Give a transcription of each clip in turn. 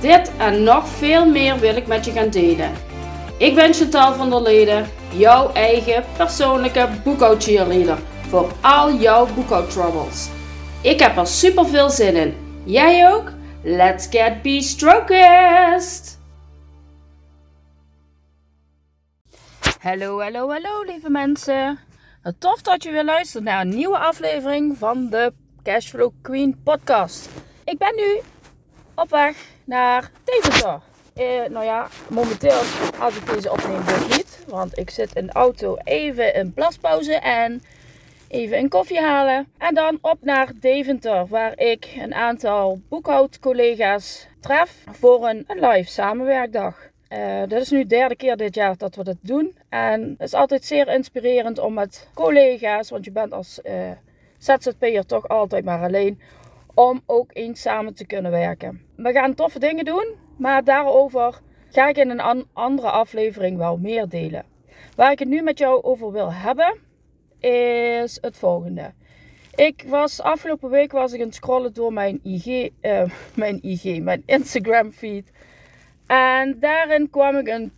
Dit en nog veel meer wil ik met je gaan delen. Ik ben Chantal van der Leden, jouw eigen persoonlijke boekhoudcheerleader voor al jouw boekhoudtroubles. Ik heb er super veel zin in. Jij ook? Let's get be strokest! Hallo, hallo, hallo lieve mensen. Tof dat je weer luistert naar een nieuwe aflevering van de Cashflow Queen podcast. Ik ben nu op weg naar Deventer. Eh, nou ja, momenteel als ik deze opneem dus niet. Want ik zit in de auto even in plaspauze en even een koffie halen. En dan op naar Deventer, waar ik een aantal boekhoudcollega's tref voor een, een live samenwerkdag. Uh, dit is nu de derde keer dit jaar dat we dit doen. En het is altijd zeer inspirerend om met collega's, want je bent als uh, ZZP'er toch altijd maar alleen, om ook eens samen te kunnen werken. We gaan toffe dingen doen, maar daarover ga ik in een andere aflevering wel meer delen. Waar ik het nu met jou over wil hebben, is het volgende. Ik was afgelopen week was ik aan het scrollen door mijn IG, uh, mijn IG, mijn Instagram feed. En daarin kwam ik een,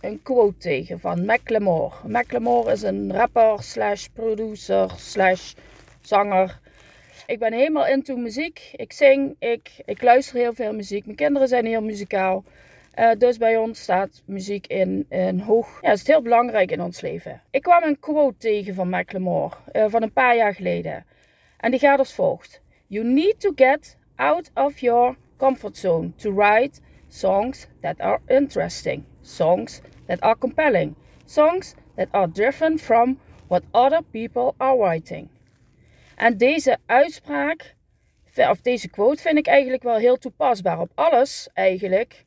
een quote tegen van Macklemore. Macklemore is een rapper slash producer slash zanger ik ben helemaal into muziek. Ik zing, ik, ik luister heel veel muziek. Mijn kinderen zijn heel muzikaal. Uh, dus bij ons staat muziek in, in hoog. Ja, het is heel belangrijk in ons leven. Ik kwam een quote tegen van Macklemore uh, van een paar jaar geleden. En die gaat als volgt: You need to get out of your comfort zone to write songs that are interesting, songs that are compelling, songs that are different from what other people are writing. En deze uitspraak, of deze quote, vind ik eigenlijk wel heel toepasbaar op alles eigenlijk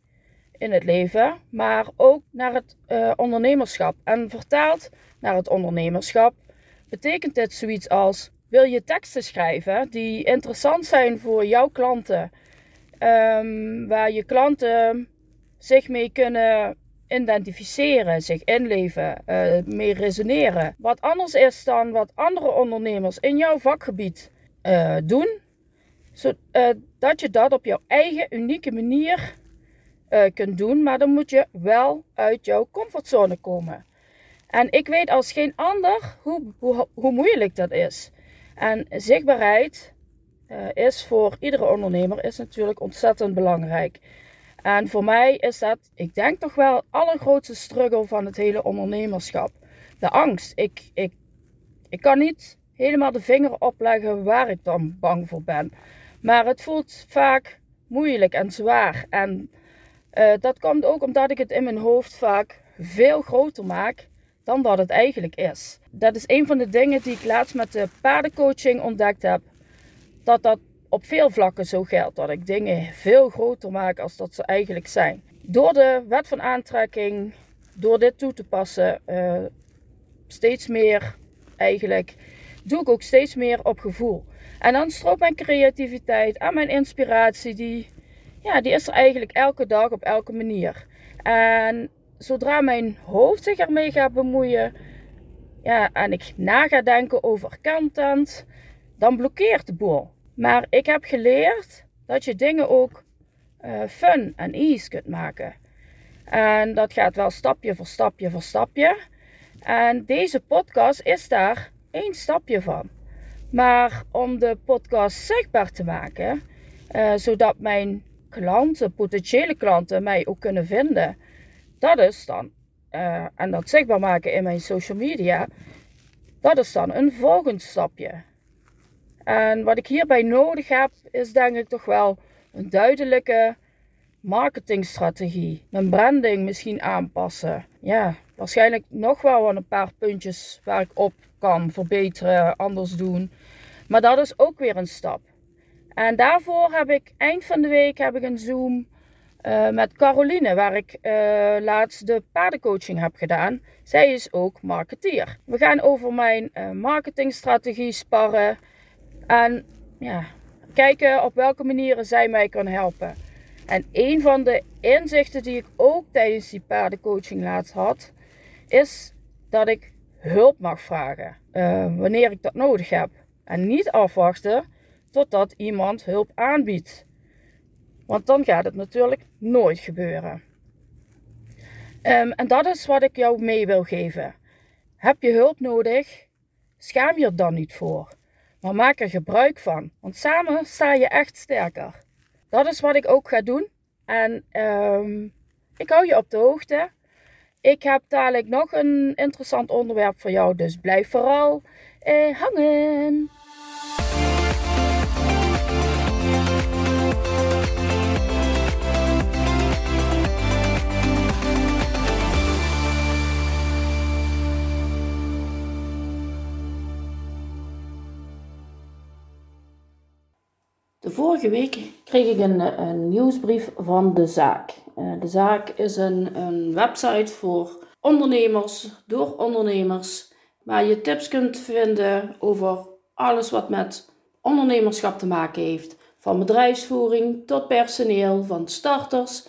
in het leven, maar ook naar het uh, ondernemerschap. En vertaald naar het ondernemerschap betekent dit zoiets als: wil je teksten schrijven die interessant zijn voor jouw klanten, um, waar je klanten zich mee kunnen identificeren, zich inleven, uh, mee resoneren. Wat anders is dan wat andere ondernemers in jouw vakgebied uh, doen. Zodat uh, je dat op jouw eigen unieke manier kunt doen. Maar dan moet je wel uit jouw comfortzone komen. En ik weet als geen ander hoe, hoe, hoe moeilijk dat is. En zichtbaarheid is voor iedere ondernemer is natuurlijk ontzettend belangrijk. En voor mij is dat, ik denk toch wel, allergrootste struggle van het hele ondernemerschap. De angst. Ik, ik, ik kan niet helemaal de vinger opleggen waar ik dan bang voor ben. Maar het voelt vaak moeilijk en zwaar. En uh, dat komt ook omdat ik het in mijn hoofd vaak veel groter maak dan dat het eigenlijk is. Dat is een van de dingen die ik laatst met de paardencoaching ontdekt heb. Dat dat op veel vlakken zo geldt dat ik dingen veel groter maak als dat ze eigenlijk zijn. Door de wet van aantrekking, door dit toe te passen, uh, steeds meer eigenlijk, doe ik ook steeds meer op gevoel. En dan stroopt mijn creativiteit en mijn inspiratie, die, ja, die is er eigenlijk elke dag op elke manier. En zodra mijn hoofd zich ermee gaat bemoeien, ja, en ik na ga denken over content, dan blokkeert de boel. Maar ik heb geleerd dat je dingen ook uh, fun en easy kunt maken. En dat gaat wel stapje voor stapje voor stapje. En deze podcast is daar één stapje van. Maar om de podcast zichtbaar te maken, uh, zodat mijn klanten, potentiële klanten, mij ook kunnen vinden, dat is dan, uh, en dat zichtbaar maken in mijn social media, dat is dan een volgend stapje. En wat ik hierbij nodig heb, is denk ik toch wel een duidelijke marketingstrategie. Mijn branding misschien aanpassen. Ja, waarschijnlijk nog wel een paar puntjes waar ik op kan verbeteren, anders doen. Maar dat is ook weer een stap. En daarvoor heb ik eind van de week heb ik een Zoom uh, met Caroline, waar ik uh, laatst de paardencoaching heb gedaan. Zij is ook marketeer. We gaan over mijn uh, marketingstrategie sparren en ja, kijken op welke manieren zij mij kan helpen. En een van de inzichten die ik ook tijdens die paardencoaching laatst had, is dat ik hulp mag vragen wanneer ik dat nodig heb. En niet afwachten totdat iemand hulp aanbiedt. Want dan gaat het natuurlijk nooit gebeuren. Um, en dat is wat ik jou mee wil geven. Heb je hulp nodig? Schaam je er dan niet voor. Maar maak er gebruik van. Want samen sta je echt sterker. Dat is wat ik ook ga doen. En um, ik hou je op de hoogte. Ik heb dadelijk nog een interessant onderwerp voor jou. Dus blijf vooral eh, hangen. Vorige week kreeg ik een, een nieuwsbrief van de zaak. Uh, de zaak is een, een website voor ondernemers, door ondernemers, waar je tips kunt vinden over alles wat met ondernemerschap te maken heeft. Van bedrijfsvoering tot personeel, van starters,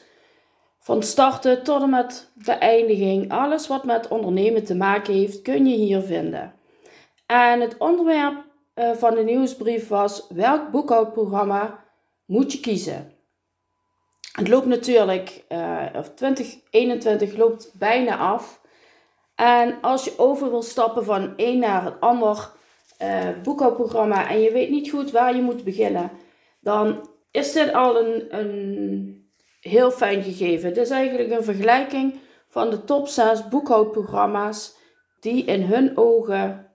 van starten tot en met beëindiging. Alles wat met ondernemen te maken heeft, kun je hier vinden. En het onderwerp uh, van de nieuwsbrief was: welk boekhoudprogramma moet je kiezen? Het loopt natuurlijk, uh, of 2021 loopt bijna af. En als je over wil stappen van een naar het ander uh, boekhoudprogramma en je weet niet goed waar je moet beginnen, dan is dit al een, een heel fijn gegeven. Het is eigenlijk een vergelijking van de top 6 boekhoudprogramma's die in hun ogen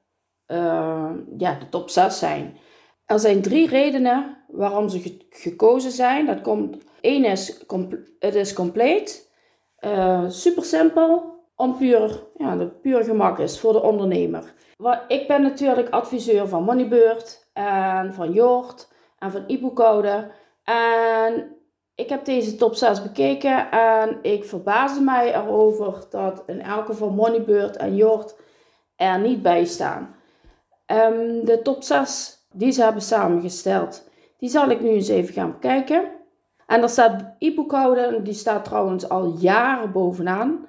uh, ja, de top 6 zijn. Er zijn drie redenen waarom ze gekozen zijn. Dat komt, één is, het is compleet, uh, super simpel, om puur, ja, de puur gemak is voor de ondernemer. Ik ben natuurlijk adviseur van Moneybird en van Jort en van e-boekcode. En ik heb deze top 6 bekeken en ik verbaasde mij erover dat in elke van Moneybird en Jort er niet bij staan. Um, de top 6 die ze hebben samengesteld, die zal ik nu eens even gaan bekijken. En daar staat e-boekhouden, die staat trouwens al jaren bovenaan.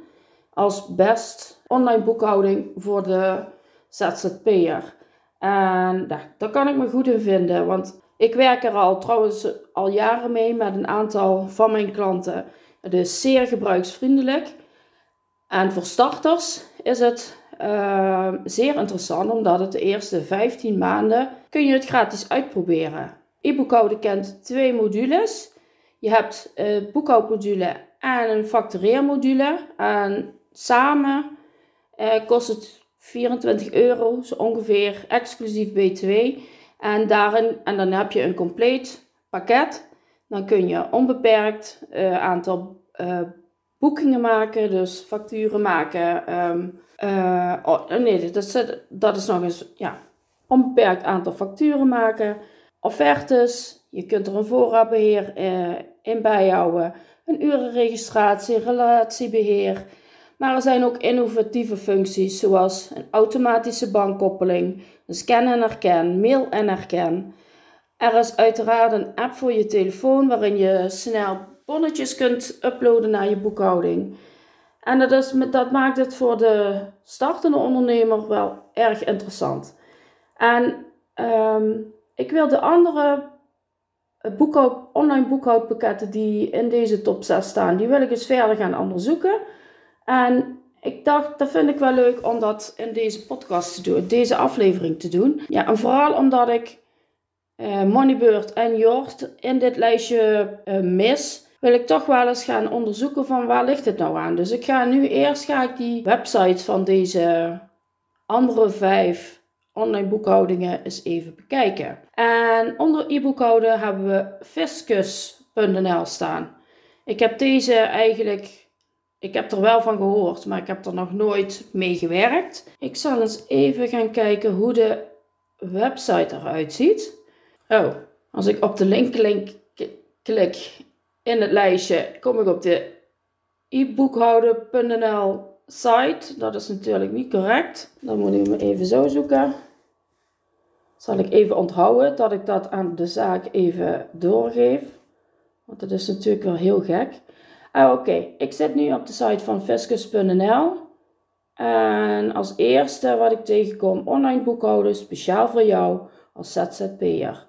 Als best online boekhouding voor de ZZP'er. En daar, daar kan ik me goed in vinden, want ik werk er al trouwens al jaren mee met een aantal van mijn klanten. Het is zeer gebruiksvriendelijk. En voor starters is het uh, zeer interessant, omdat het de eerste 15 maanden kun je het gratis uitproberen. E-boekhouden kent twee modules. Je hebt een uh, boekhoudmodule en een factureermodule. En samen uh, kost het 24 euro, zo ongeveer, exclusief BTW. En, daarin, en dan heb je een compleet pakket. Dan kun je onbeperkt uh, aantal uh, boekingen maken, dus facturen maken. Um, uh, oh, nee, dat is, dat is nog eens ja, onbeperkt aantal facturen maken. Offertes, je kunt er een voorraadbeheer uh, in bijhouden. Een urenregistratie, relatiebeheer. Maar er zijn ook innovatieve functies zoals een automatische bankkoppeling, een scan en herken, mail en herken. Er is uiteraard een app voor je telefoon waarin je snel bonnetjes kunt uploaden naar je boekhouding. En dat, is, dat maakt het voor de startende ondernemer wel erg interessant. En um, ik wil de andere online boekhoudpakketten die in deze top 6 staan, die wil ik eens verder gaan onderzoeken. En ik dacht, dat vind ik wel leuk om dat in deze podcast te doen, deze aflevering te doen. Ja, en vooral omdat ik uh, Moneybird en Jort in dit lijstje uh, mis wil ik toch wel eens gaan onderzoeken van waar ligt het nou aan. Dus ik ga nu eerst ga ik die websites van deze andere vijf online boekhoudingen eens even bekijken. En onder e-boekhouden hebben we fiscus.nl staan. Ik heb deze eigenlijk, ik heb er wel van gehoord, maar ik heb er nog nooit mee gewerkt. Ik zal eens even gaan kijken hoe de website eruit ziet. Oh, als ik op de link, link klik in het lijstje kom ik op de e-boekhouden.nl site. Dat is natuurlijk niet correct. Dan moet ik me even zo zoeken. Zal ik even onthouden dat ik dat aan de zaak even doorgeef. Want dat is natuurlijk wel heel gek. Ah, Oké, ik zit nu op de site van fiscus.nl. En als eerste wat ik tegenkom, online boekhouden, speciaal voor jou als ZZP'er.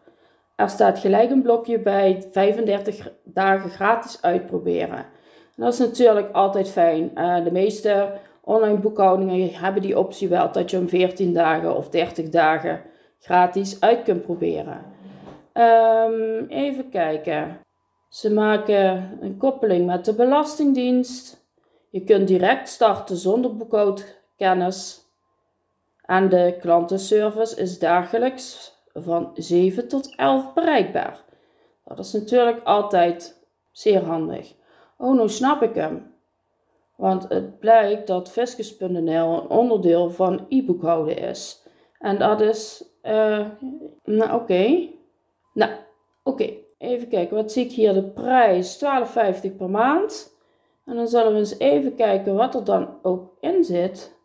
Staat gelijk een blokje bij 35 dagen gratis uitproberen. En dat is natuurlijk altijd fijn. Uh, de meeste online boekhoudingen hebben die optie wel dat je om 14 dagen of 30 dagen gratis uit kunt proberen. Um, even kijken. Ze maken een koppeling met de Belastingdienst. Je kunt direct starten zonder boekhoudkennis. En de klantenservice is dagelijks van 7 tot 11 bereikbaar. Dat is natuurlijk altijd zeer handig. Oh, nu snap ik hem. Want het blijkt dat Fiscus.nl een onderdeel van e-boekhouden is. En dat is, uh, nou oké. Nou, oké. Even kijken, wat zie ik hier? De prijs 12,50 per maand. En dan zullen we eens even kijken wat er dan ook in zit.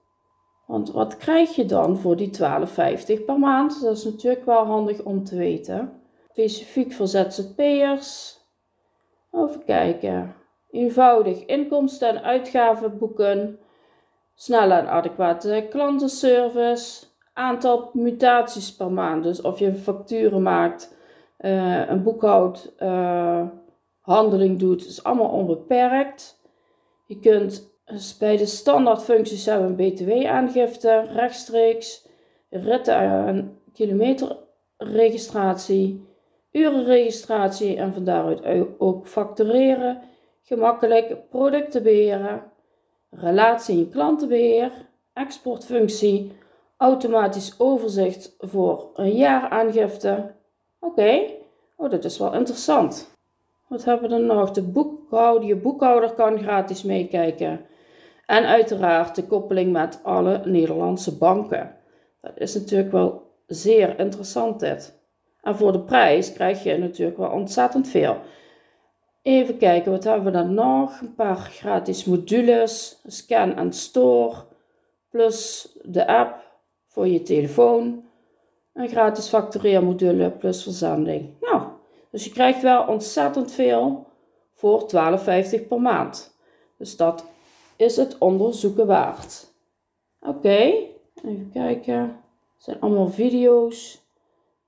Want wat krijg je dan voor die 12,50 per maand? Dat is natuurlijk wel handig om te weten. Specifiek voor ZZP'ers. Even kijken. Eenvoudig inkomsten- en uitgavenboeken. Snelle en adequate klantenservice. Aantal mutaties per maand. Dus of je facturen maakt, uh, een boekhoudhandeling uh, doet, is allemaal onbeperkt. Je kunt dus bij de standaardfuncties hebben een btw-aangifte, rechtstreeks, ritten- en kilometerregistratie, urenregistratie en van daaruit ook factureren, gemakkelijk producten beheren, relatie- en klantenbeheer, exportfunctie, automatisch overzicht voor een jaaraangifte. Oké, oh, dat is wel interessant. Wat hebben we dan nog? De boekhouder, je boekhouder kan gratis meekijken. En uiteraard de koppeling met alle Nederlandse banken. Dat is natuurlijk wel zeer interessant dit. En voor de prijs krijg je natuurlijk wel ontzettend veel. Even kijken, wat hebben we dan nog? Een paar gratis modules, scan en store, plus de app voor je telefoon. Een gratis factureermodule plus verzending. Nou, dus je krijgt wel ontzettend veel voor 12,50 per maand. Dus dat is het onderzoeken waard. Oké, even kijken. Het zijn allemaal video's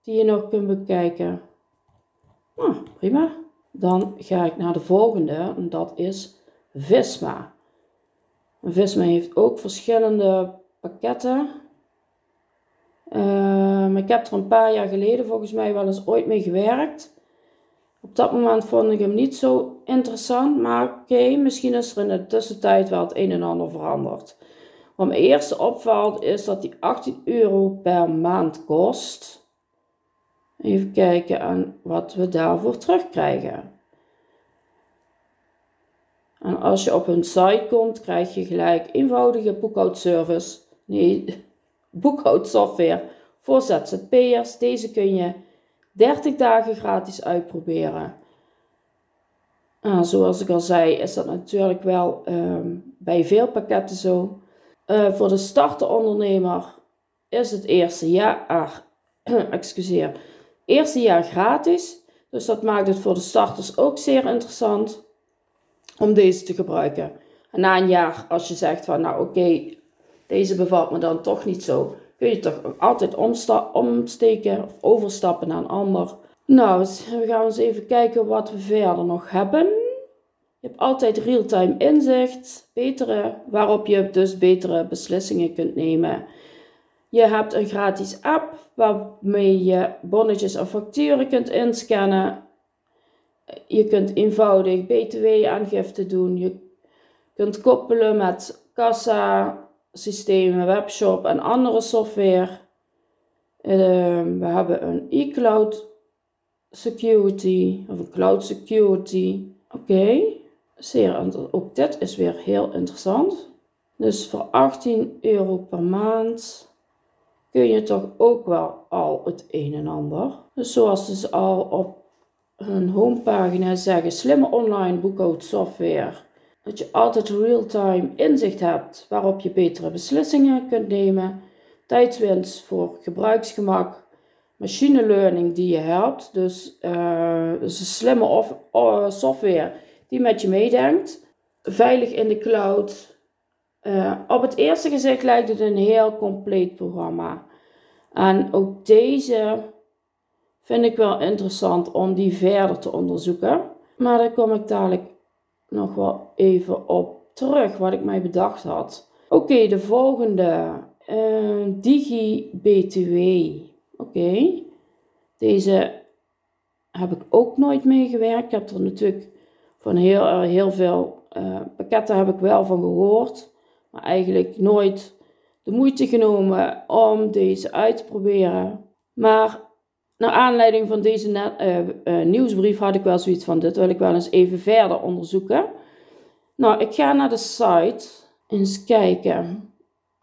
die je nog kunt bekijken. Nou, prima. Dan ga ik naar de volgende en dat is Visma. Visma heeft ook verschillende pakketten. Uh, ik heb er een paar jaar geleden volgens mij wel eens ooit mee gewerkt. Op dat moment vond ik hem niet zo interessant, maar oké, misschien is er in de tussentijd wel het een en ander veranderd. Wat me eerste opvalt is dat die 18 euro per maand kost. Even kijken aan wat we daarvoor terugkrijgen. En als je op hun site komt, krijg je gelijk eenvoudige boekhoudservice. Nee, boekhoudsoftware voor ZZP'ers. Deze kun je 30 dagen gratis uitproberen. Ah, zoals ik al zei, is dat natuurlijk wel ehm, bij veel pakketten zo. Uh, voor de starterondernemer is het eerste jaar, excuseer, eerste jaar gratis. Dus dat maakt het voor de starters ook zeer interessant om deze te gebruiken. En na een jaar, als je zegt van nou oké, deze bevalt me dan toch niet zo, kun je toch altijd omsteken of overstappen naar een ander. Nou, we gaan eens even kijken wat we verder nog hebben. Je hebt altijd real-time inzicht, betere, waarop je dus betere beslissingen kunt nemen. Je hebt een gratis app waarmee je bonnetjes en facturen kunt inscannen. Je kunt eenvoudig btw-aangifte doen. Je kunt koppelen met kassa, systemen, webshop en andere software. Ehm, we hebben een e-cloud security of een cloud security. Oké, zeer ook dit is weer heel interessant. Dus voor 18 euro per maand kun je toch ook wel al het een en ander. Dus zoals dus al op hun homepagina zeggen slimme online boekhoudsoftware. Dat je altijd real-time inzicht hebt waarop je betere beslissingen kunt nemen. Tijdswinst voor gebruiksgemak. Machine learning die je helpt. Dus, uh, dus een slimme of, uh, software die met je meedenkt. Veilig in de cloud. Uh, op het eerste gezicht lijkt het een heel compleet programma. En ook deze vind ik wel interessant om die verder te onderzoeken. Maar daar kom ik dadelijk nog wel even op terug, wat ik mij bedacht had. Oké, de volgende. Digi BTW. Oké. Deze heb ik ook nooit meegewerkt. Ik heb er natuurlijk van heel, heel veel uh, pakketten heb ik wel van gehoord. Maar eigenlijk nooit de moeite genomen om deze uit te proberen. Maar naar aanleiding van deze uh, uh, nieuwsbrief had ik wel zoiets van: dit wil ik wel eens even verder onderzoeken. Nou, ik ga naar de site eens kijken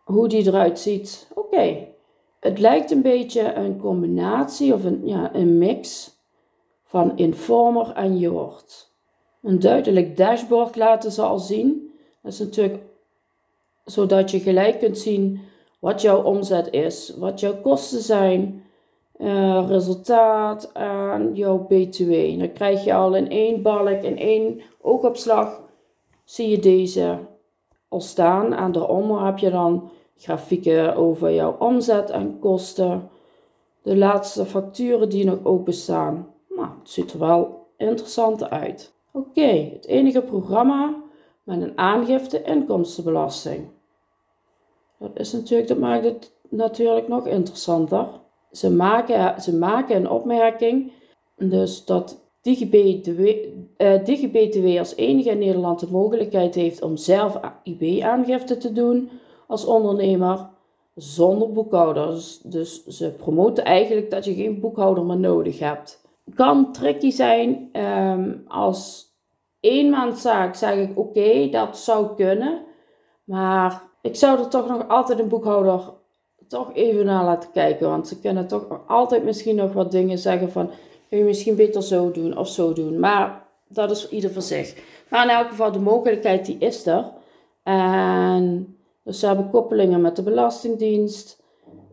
hoe die eruit ziet. Oké, het lijkt een beetje een combinatie of een, ja, een mix van Informer en Jord. Een duidelijk dashboard laten ze al zien. Dat is natuurlijk zodat je gelijk kunt zien wat jouw omzet is, wat jouw kosten zijn, uh, resultaat en jouw BTW. Dan krijg je al in één balk, in één oogopslag, zie je deze al staan. En daaronder heb je dan grafieken over jouw omzet en kosten. De laatste facturen die nog openstaan. Nou, het ziet er wel interessant uit. Oké, het enige programma met een aangifte inkomstenbelasting. Dat is natuurlijk, dat maakt het natuurlijk nog interessanter. Ze maken, ze maken een opmerking, dus dat DigiBTW, DigiBTW als enige in Nederland de mogelijkheid heeft om zelf IB-aangifte te doen als ondernemer zonder boekhouder. Dus, ze promoten eigenlijk dat je geen boekhouder meer nodig hebt. Kan tricky zijn um, als eenmaandzaak zeg ik oké, dat zou kunnen. Maar ik zou er toch nog altijd een boekhouder toch even naar laten kijken. Want ze kunnen toch altijd misschien nog wat dingen zeggen van... Kun je misschien beter zo doen of zo doen. Maar dat is ieder voor zich. Maar in elk geval, de mogelijkheid die is er. En dus ze hebben koppelingen met de Belastingdienst.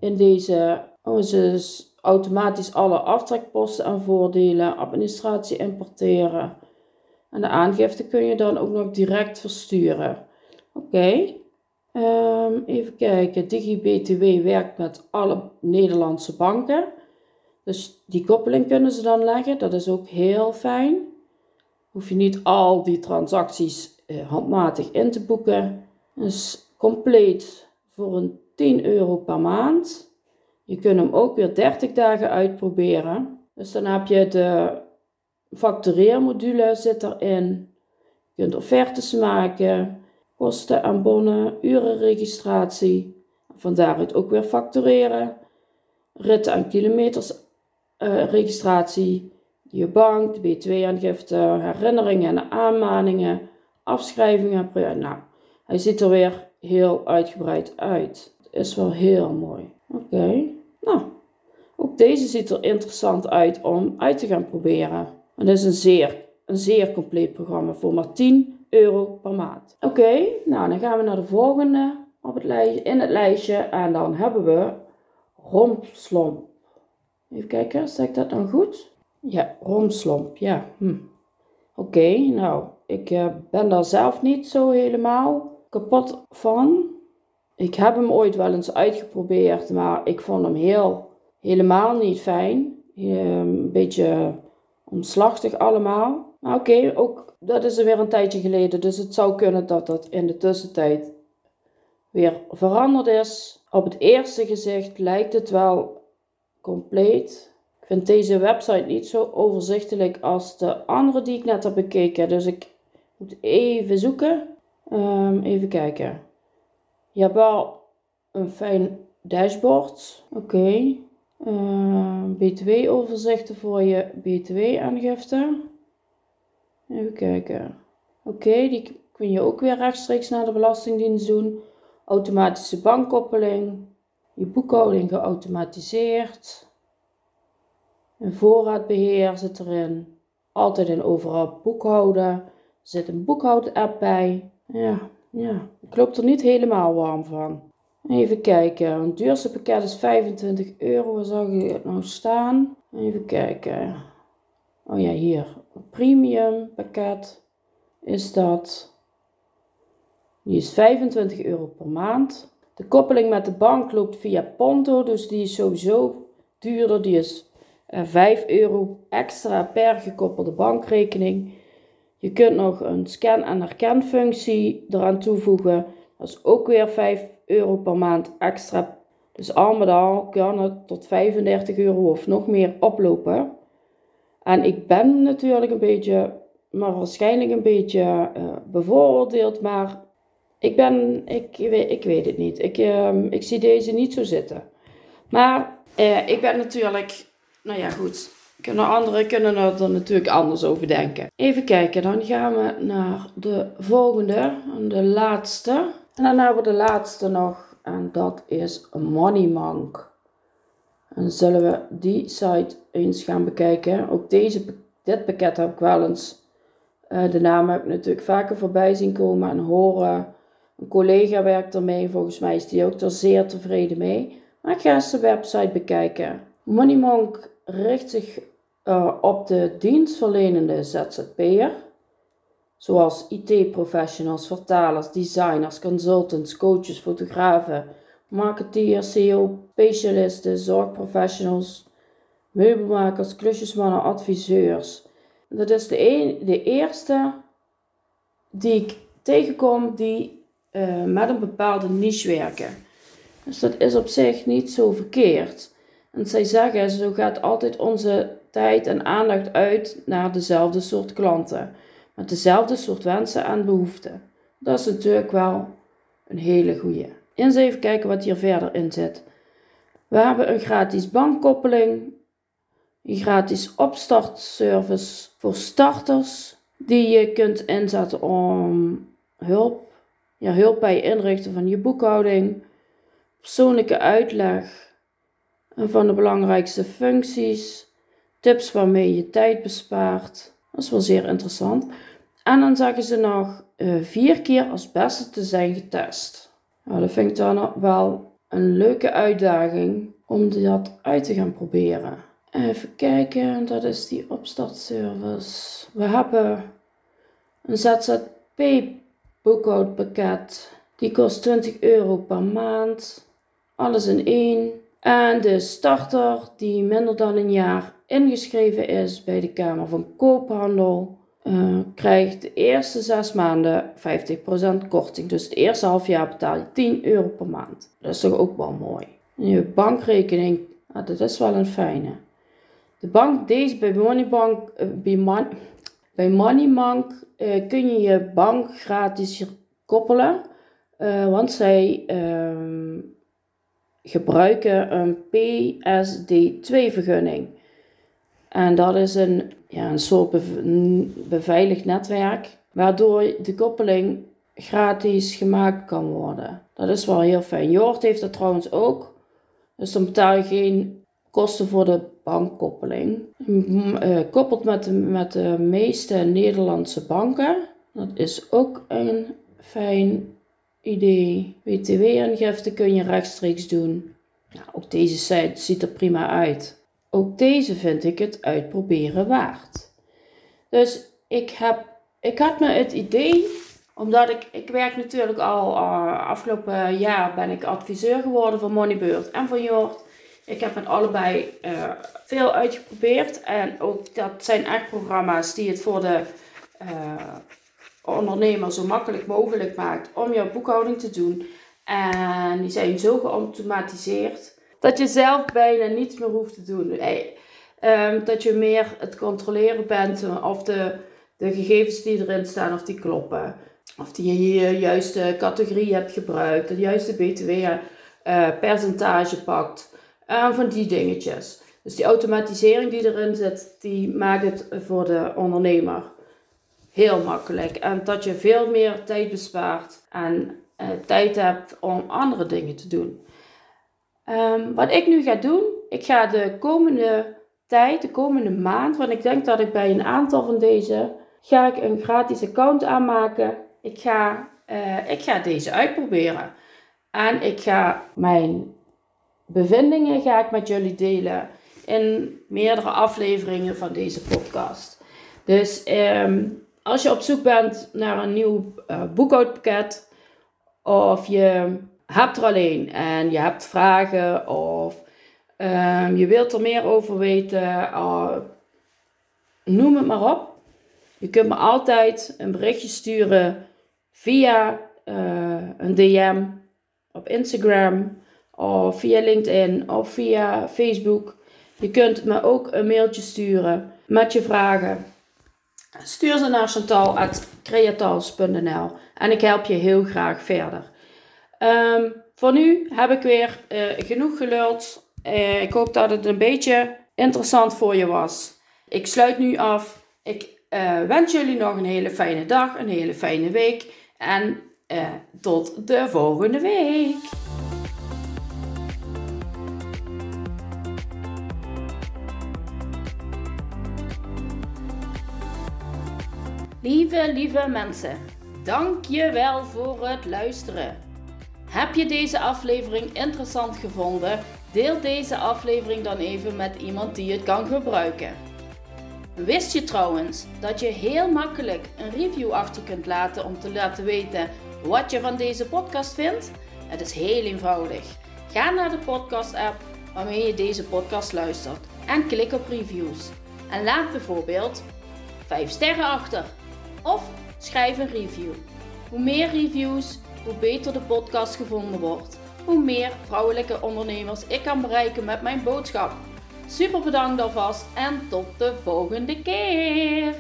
In deze oh, ze automatisch alle aftrekposten en voordelen, administratie importeren. En de aangifte kun je dan ook nog direct versturen. Oké. Um, even kijken. DigiBTW werkt met alle Nederlandse banken. Dus die koppeling kunnen ze dan leggen. Dat is ook heel fijn. Hoef je niet al die transacties eh, handmatig in te boeken. Dus compleet voor een 10 euro per maand. Je kunt hem ook weer 30 dagen uitproberen. Dus dan heb je de factureermodule zit erin. Je kunt offertes maken kosten aan bonnen, urenregistratie, van daaruit ook weer factureren, ritten en kilometers uh, registratie, je bank, de B2-aangifte, herinneringen en aanmaningen, afschrijvingen. Nou, hij ziet er weer heel uitgebreid uit. Het is wel heel mooi. Oké, nou, ook deze ziet er interessant uit om uit te gaan proberen. Het is een zeer, een zeer compleet programma voor maar 10 euro per maand. Oké, nou dan gaan we naar de volgende op het lijstje, in het lijstje. En dan hebben we romslomp. Even kijken, zeg ik dat dan goed? Ja, romslomp, ja. Hm. Oké, nou, ik uh, ben daar zelf niet zo helemaal kapot van. Ik heb hem ooit wel eens uitgeprobeerd, maar ik vond hem heel, helemaal niet fijn. Een beetje omslachtig allemaal. Oké, ook dat is er weer een tijdje geleden. Dus het zou kunnen dat dat in de tussentijd weer veranderd is. Op het eerste gezicht lijkt het wel compleet. Ik vind deze website niet zo overzichtelijk als de andere die ik net heb bekeken. Dus ik moet even zoeken. Um, even kijken. Je hebt wel een fijn dashboard. Oké. Okay. Uh, BTW-overzichten voor je BTW-aangifte. Even kijken. Oké, die kun je ook weer rechtstreeks naar de Belastingdienst doen. Automatische bankkoppeling. Je boekhouding geautomatiseerd. Een voorraadbeheer zit erin. altijd en overal boekhouden. Er zit een boekhoud-app bij. Ja, ja, ik loop er niet helemaal warm van. Even kijken. Het duurste pakket is 25 euro. Waar zag ik het nou staan? Even kijken. Oh ja, hier. Premium pakket is dat. Die is 25 euro per maand. De koppeling met de bank loopt via Ponto, dus die is sowieso duurder. Die is 5 eh, euro extra per gekoppelde bankrekening. Je kunt nog een scan- en herkenfunctie eraan toevoegen. Dat is ook weer 5 euro per maand extra. Dus al met al kan het tot 35 euro of nog meer oplopen. En ik ben natuurlijk een beetje, maar waarschijnlijk een beetje uh, bevooroordeeld, maar ik ben, ik, ik weet het niet. Ik, uh, ik zie deze niet zo zitten. Maar uh, ik ben natuurlijk, nou ja goed, kunnen anderen kunnen er natuurlijk anders over denken. Even kijken, dan gaan we naar de volgende, de laatste. En dan hebben we de laatste nog, en dat is Money Monk. En zullen we die site eens gaan bekijken. Ook deze, dit pakket heb ik wel eens, uh, de naam heb ik natuurlijk vaker voorbij zien komen en horen. Een collega werkt ermee, volgens mij is die ook er zeer tevreden mee. Maar ik ga eens de website bekijken. Money Monk richt zich uh, op de dienstverlenende ZZP'er, zoals IT-professionals, vertalers, designers, consultants, coaches, fotografen, marketeers, SEO-specialisten, zorgprofessionals, meubelmakers, klusjesmannen, adviseurs. Dat is de, een, de eerste die ik tegenkom die uh, met een bepaalde niche werken. Dus dat is op zich niet zo verkeerd. En zij zeggen, zo gaat altijd onze tijd en aandacht uit naar dezelfde soort klanten. Met dezelfde soort wensen en behoeften. Dat is natuurlijk wel een hele goede. Eens even kijken wat hier verder in zit. We hebben een gratis bankkoppeling, een gratis opstartservice voor starters, die je kunt inzetten om hulp, ja, hulp bij het inrichten van je boekhouding, persoonlijke uitleg van de belangrijkste functies, tips waarmee je tijd bespaart. Dat is wel zeer interessant. En dan zeggen ze nog uh, vier keer als beste te zijn getest. Nou, dat vind ik dan wel een leuke uitdaging om dat uit te gaan proberen. Even kijken, dat is die opstartservice. We hebben een ZZP boekhoudpakket. Die kost 20 euro per maand. Alles in één. En de starter die minder dan een jaar ingeschreven is bij de Kamer van Koophandel, uh, krijgt de eerste zes maanden 50% korting. Dus het eerste half jaar betaal je 10 euro per maand. Dat is toch ook wel mooi. Je bankrekening, ah, dat is wel een fijne. De bank, deze bij Moneybank, uh, bij, Mon bij Moneybank uh, kun je je bank gratis koppelen. want zij ehm, gebruiken een PSD2-vergunning. En dat is een, ja, een soort beveiligd netwerk, waardoor de koppeling gratis gemaakt kan worden. Dat is wel heel fijn. Jord heeft dat trouwens ook. Dus dan betaal je geen kosten voor de bankkoppeling. Uh, koppelt met de, met de meeste Nederlandse banken. Dat is ook een fijn idee. BTW-aangifte kun je rechtstreeks doen. Nou, ook deze site ziet er prima uit. Ook deze vind ik het uitproberen waard. Dus ik, heb, ik had me het idee, omdat ik, ik werk natuurlijk al uh, afgelopen jaar ben ik adviseur geworden van Moneybird en van Jord. Ik heb met allebei uh, veel uitgeprobeerd en ook dat zijn echt programma's die het voor de uh, ondernemer zo makkelijk mogelijk maakt om jouw boekhouding te doen. En die zijn zo geautomatiseerd dat je zelf bijna niets meer hoeft te doen. Um, dat je meer het controleren bent of de, de gegevens die erin staan, of die kloppen. Of die je juiste categorie hebt gebruikt, de juiste btw-percentage uh, pakt. Uh, van die dingetjes. Dus die automatisering die erin zit, die maakt het voor de ondernemer heel makkelijk. En dat je veel meer tijd bespaart en tijd hebt om andere dingen te doen. Um, wat ik nu ga doen, ik ga de komende tijd, de komende maand, want ik denk dat ik bij een aantal van deze ga ik een gratis account aanmaken. Ik ga, uh, ik ga deze uitproberen. En ik ga mijn bevindingen ga ik met jullie delen in meerdere afleveringen van deze podcast. Dus um, als je op zoek bent naar een nieuw uh, boekhoudpakket, of je hebt er alleen en je hebt vragen, of um, je wilt er meer over weten, uh, noem het maar op. Je kunt me altijd een berichtje sturen via uh, een DM op Instagram of via LinkedIn of via Facebook. Je kunt me ook een mailtje sturen met je vragen. Stuur ze naar chantal.creatals.nl en ik help je heel graag verder. Um, voor nu heb ik weer uh, genoeg geluld. Uh, ik hoop dat het een beetje interessant voor je was. Ik sluit nu af. Ik uh, wens jullie nog een hele fijne dag, een hele fijne week en tot de volgende week. Lieve, lieve mensen, dank je wel voor het luisteren. Heb je deze aflevering interessant gevonden? Deel deze aflevering dan even met iemand die het kan gebruiken. Wist je trouwens dat je heel makkelijk een review achter kunt laten om te laten weten wat je van deze podcast vindt? Het is heel eenvoudig. Ga naar de podcast-app waarmee je deze podcast luistert en klik op reviews. En laat bijvoorbeeld 5 sterren achter of schrijf een review. Hoe meer reviews, hoe beter de podcast gevonden wordt. Hoe meer vrouwelijke ondernemers ik kan bereiken met mijn boodschap. Super bedankt alvast en tot de volgende keer.